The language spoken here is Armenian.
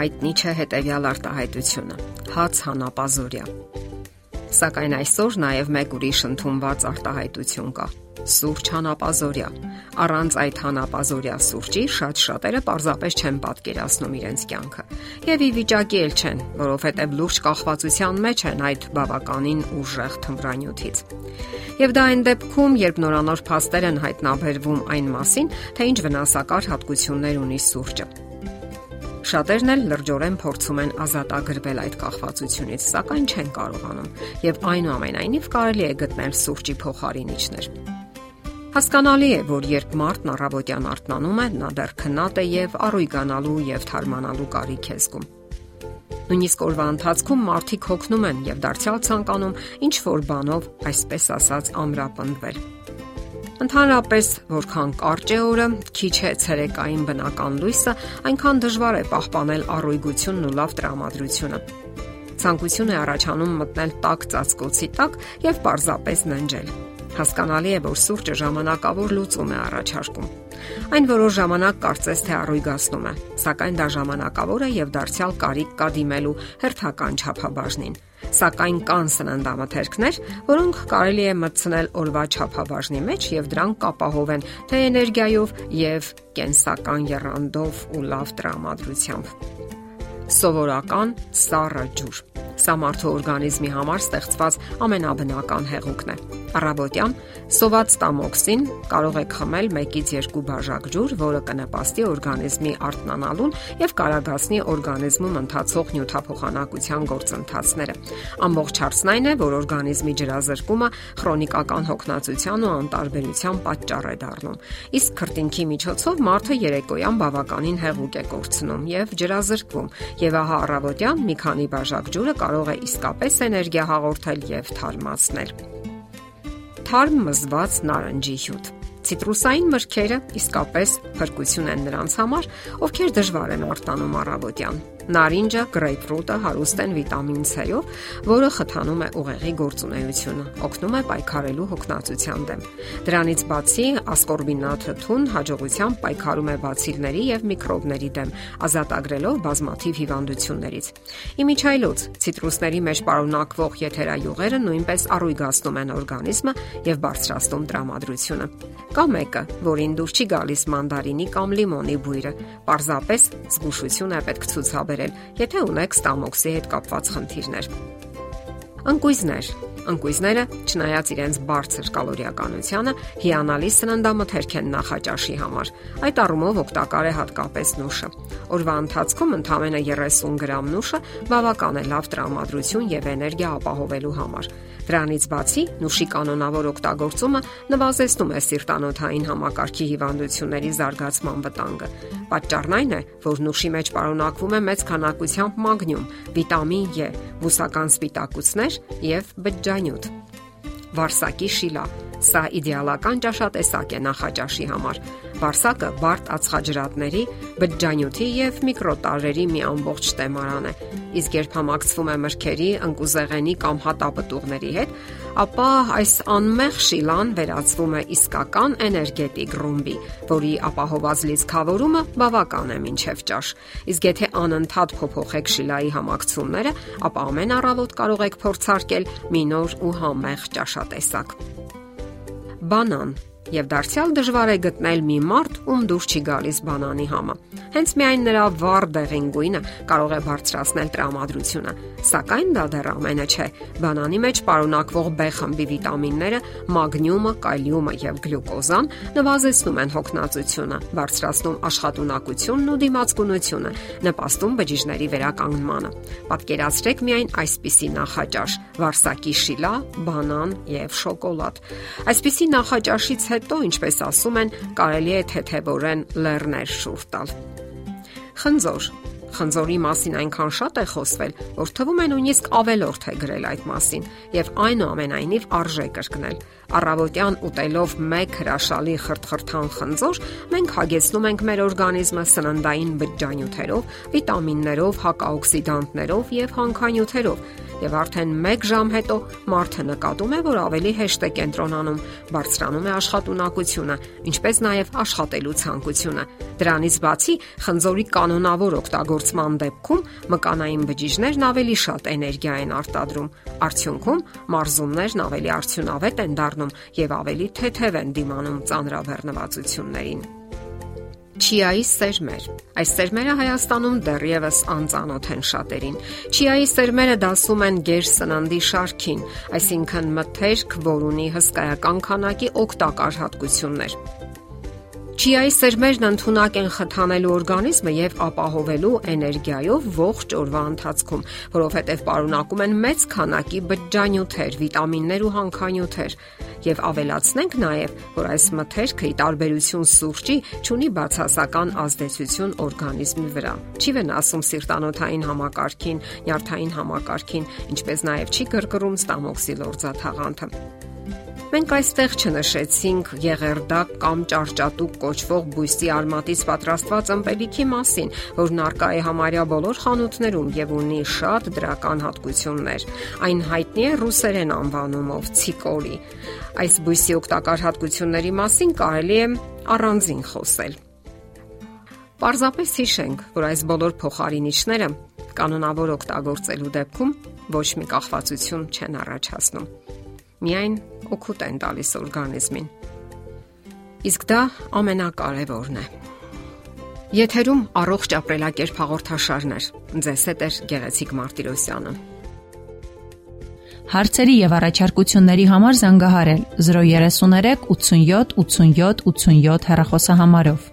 հայտնի չէ հետևյալ արտահայտությունը՝ հաց հանապազորյա։ Սակայն այսօր նաև մեկ ուրիշ ընդունված արտահայտություն կա՝ սուրճ հանապազորյա։ Առանց այդ հանապազորյա սուրճի շատ շատերը պարզապես չեն պատկերացնում իրենց կյանքը։ Եվ ի վիճակի էլ չեն, որովհետև լուրջ կախվածության մեջ են այդ բավականին ուժեղ թմրանյութից։ Եվ դա այն դեպքում, երբ նորանոր փաստեր են հայտնաբերվում այն մասին, թե ինչ վնասակար հատկություններ ունի սուրճը։ Շատերն էլ լրջորեն փորձում են ազատագրվել այդ կախվածությունից, սակայն չեն կարողանում, եւ այնուամենայնիվ կարելի է գտնել սուրճի փոխարինիչներ։ Հասկանալի է, որ երբ մարդն առավոտյան արթնանում է, նա դեռ քնած է եւ առույգանալու եւ թարմանալու կարիք է զգում։ Նույնիսկ օրվա ընթացքում մարդիկ հոգնում են եւ դարձյալ ցանկանում ինչ որ բանով, այսպես ասած, ամրապնդվել։ Ընդհանրապես, որքան կարճ է օրը, քիչ է ցերեկային բնական լույսը, այնքան դժվար է պահպանել առույգությունն ու լավ տրամադրությունը։ Ցանկություն է առաջանում մտնել տաք ծածկոցի տակ եւ պարզապես ննջել Հասկանալի է, որ սուրճը ժամանակավոր լուծում է առաջարկում։ Այն որոշ ժամանակ կարծես թե առույգացնում է, սակայն դա ժամանակավոր է եւ դարձյալ կարիք կա դիմելու հերթական չափաբաժնին։ Սակայն կան սննդամթերքներ, որոնք կարելի է մտցնել օրվա չափաբաժնի մեջ եւ դրանք կապահովեն թե էներգիայով եւ կենսական երանդով ու լավ տրամադրությամբ։ Սովորական սառը ջուր։ Սա մարդու օրգանիզմի համար ստեղծված ամենաբնական հեղուկն է Առավոտյան սոված տամոքսին կարող եք խմել 1-ից 2 բաժակ ջուր, որը կնպաստի օրգանիզմի արթնանալուն եւ կարագացնի օրգանիզմում ընթացող նյութափոխանակության գործընթացները։ Ամբողջ հարցն այն է, որ օրգանիզմի ջրազրկումը քրոնիկական հոգնածության ու անտարբերության պատճառ է դառնում։ Իսկ քրտինքի միջոցով մարդը երեկոյան բավականին հեղուկ է կորցնում եւ ջրազրկվում։ Եվ ահա առավոտյան մի քանի բաժակ ջուրը կարող է իսկապես էներգիա հաղորդել եւ թարմացնել թարմ մզված նարնջի հյութ։ Ցիտրուսային մրգերը իսկապես փրկություն են նրանց համար, ովքեր դժվար են արտանում առավոտյան։ Նարինջը, գրեյփֆրուտը հարուստ են վիտամին C-ով, որը խթանում է ուղեղի գործունեությունը, օգնում է պայքարելու հոգնածության դեմ։ Դրանից բացի, ասկորբինաթը թուն հաջողությամբ պայքարում է բացիլների եւ միկրոբների դեմ, ազատագրելով բազմաթիվ հիվանդություններից։ Իմիջայլոց ցիտրուսների մեջ պարունակվող եթերայուղերը նույնպես առույգացնում են օրգանիզմը եւ բարձրացնում տրամադրությունը։ Կա մեկը, որին դուր չի գալիս մանդարինի կամ լիմոնի բույրը։ Պարզապես զգուշություն է պետք ցուցաբերել վերել, եթե ունեք ստամոքսի հետ կապված խնդիրներ։ Ընկույզներ. Ընկույզները, չնայած իրենց բարձր կալորիականությանը, հիանալի սննդամթերք են նախաճաշի համար։ Այդ առումով օգտակար է հատկապես նուշը։ Օրվա ընթացքում ընդամենը 30 գրամ նուշը բավական է լավ տրամադրություն եւ էներգիա ապահովելու համար։ Դրանից բացի նուշի կանոնավոր օգտագործումը նվազեցնում է սիրտանոթային համակարգի հիվանդությունների զարգացման վտանգը։ Պատճառն այն է, որ նուշի մեջ պարունակվում է մեծ քանակությամբ մագնիում, վիտամին E, բուսական սպիտակուցներ եւ բջջանյութ։ Վարսակի շիլա. Սա իդեալական ճաշատեսակ է նախաճաշի համար։ Վարսակը բարդ ածխաջրատների, բջջանյութի եւ միկրոտարերի մի ամբողջ տեմարան է։ Իսկ երբ համակցվում է մրգերի, ընկուզեղենի կամ հատապտուղների հետ, ապա այս անմեղ շիլան վերածվում է իսկական էներգետիկ ռումբի, որի ապահոված լիցքավորումը բավական է մինչև ճաշ։ Իսկ եթե անընդհատ փոփոխեք շիլայի համակցումները, ապա ամեն առավոտ կարող եք փորձարկել մի նոր ու համեղ ճաշատեսակ բանան եւ դարձյալ դժվար է գտնել մի մարդ, ում դուր չի գալիս բանանի համը։ Հենց միայն նրա վառ դեղին գույնը կարող է բարձրացնել տրամադրությունը, սակայն դա դեռ ամենը չէ։ Բանանի մեջ պարունակվող B խմբի վիտամինները, մագնիումը, կալիումը եւ գլյուկոզան նվազեցնում են հոգնածությունը, բարձրացնում աշխատունակությունն ու դիմացկունությունը, նպաստում բջիջների վերականգնմանը։ Պատկերացրեք միայն այսպիսի նախաճաշ՝ վարսակի շիլա, բանան եւ շոկոլադ։ Այսպիսի նախաճաշից հետո, ինչպես ասում են, կարելի է թեթևորեն լեռներ շուրջ տալ։ Խնձոր. Խնձորի մասին այնքան շատ է խոսվել, որ թվում է նույնիսկ ավելորդ է գրել այդ մասին եւ այնուամենայնիվ արժե կրկնել։ Առավոտյան ուտելով մեկ հրաշալի խրթխրթան խնձոր, մենք հագեցնում ենք մեր օրգանիզմը սննդային բջջանյութերով, վիտամիններով, հակաօքսիդանտներով եւ հանքանյութերով եւ արդեն 1 ժամ հետո մարդը նկատում է, որ ավելի հեշտ է կենտրոնանում, բարձրանում է աշխատունակությունը, ինչպես նաեւ աշխատելու ցանկությունը։ Դրանից բացի խնձորի կանոնավոր օգտագործման դեպքում մկանային բջիջներն ավելի շատ էներգիա են արտադրում։ Արդյունքում մարզումներն ավելի արդյունավետ են դառնում եւ ավելի թեթև են դիմանում ծանրաբեռնվածություններին։ Չիայի սերմեր։ Այս սերմերը Հայաստանում դեռևս անծանոթ են շատերին։ Չիայի սերմերը դասում են գեր սննդի շարքին, այսինքն մթերք, որ ունի հսկայական քանակի օգտակար հատկություններ։ Չիայի սերմերն ընդունակ են խթանելու օրգանիզմը եւ ապահովելու էներգիայով ողջ օրվա ընթացքում, որովհետեւ պարունակում են մեծ քանակի բջջանյութեր, վիտամիններ ու հանքանյութեր եւ ավելացնենք նաեւ, որ այս մթերքը՝ ի տարբերություն սուրճի, ունի բացասական ազդեցություն օրգանիզմի վրա։ Չի վնասում սիրտանոթային համակարգին, նյարդային համակարգին, ինչպես նաեւ չի կրկռում ստամոքսի լորձաթաղանթը։ Մենք այստեղ չնշեցինք եղերդակ կամ ճարճատուկ կոչվող բույսի արմատից պատրաստված ըմպելիքի մասին, որն արկա է համարյա բոլոր խանութներում եւ ունի շատ դրական հատկություններ։ Այն հայտնի է ռուսերեն անվանումով ցիկորի։ Այս բույսի օգտակար հատկությունների մասին կարելի է առանձին խոսել։ Պարզապես հիշենք, որ այս բոլոր փոխարինիչները կանոնավոր օգտագործելու դեպքում ոչ մի կախվածություն չեն առաջացնում միայն օգուտ են տալիս օրգանիզմին։ Իսկ դա ամենակարևորն է։ Եթերում առողջ ապրելակերպ հաղորդաշարներ։ Ձեզ հետ է Գեղեցիկ Մարտիրոսյանը։ Հարցերի եւ առաջարկությունների համար զանգահարել 033 87 87 87 հեռախոսահամարով։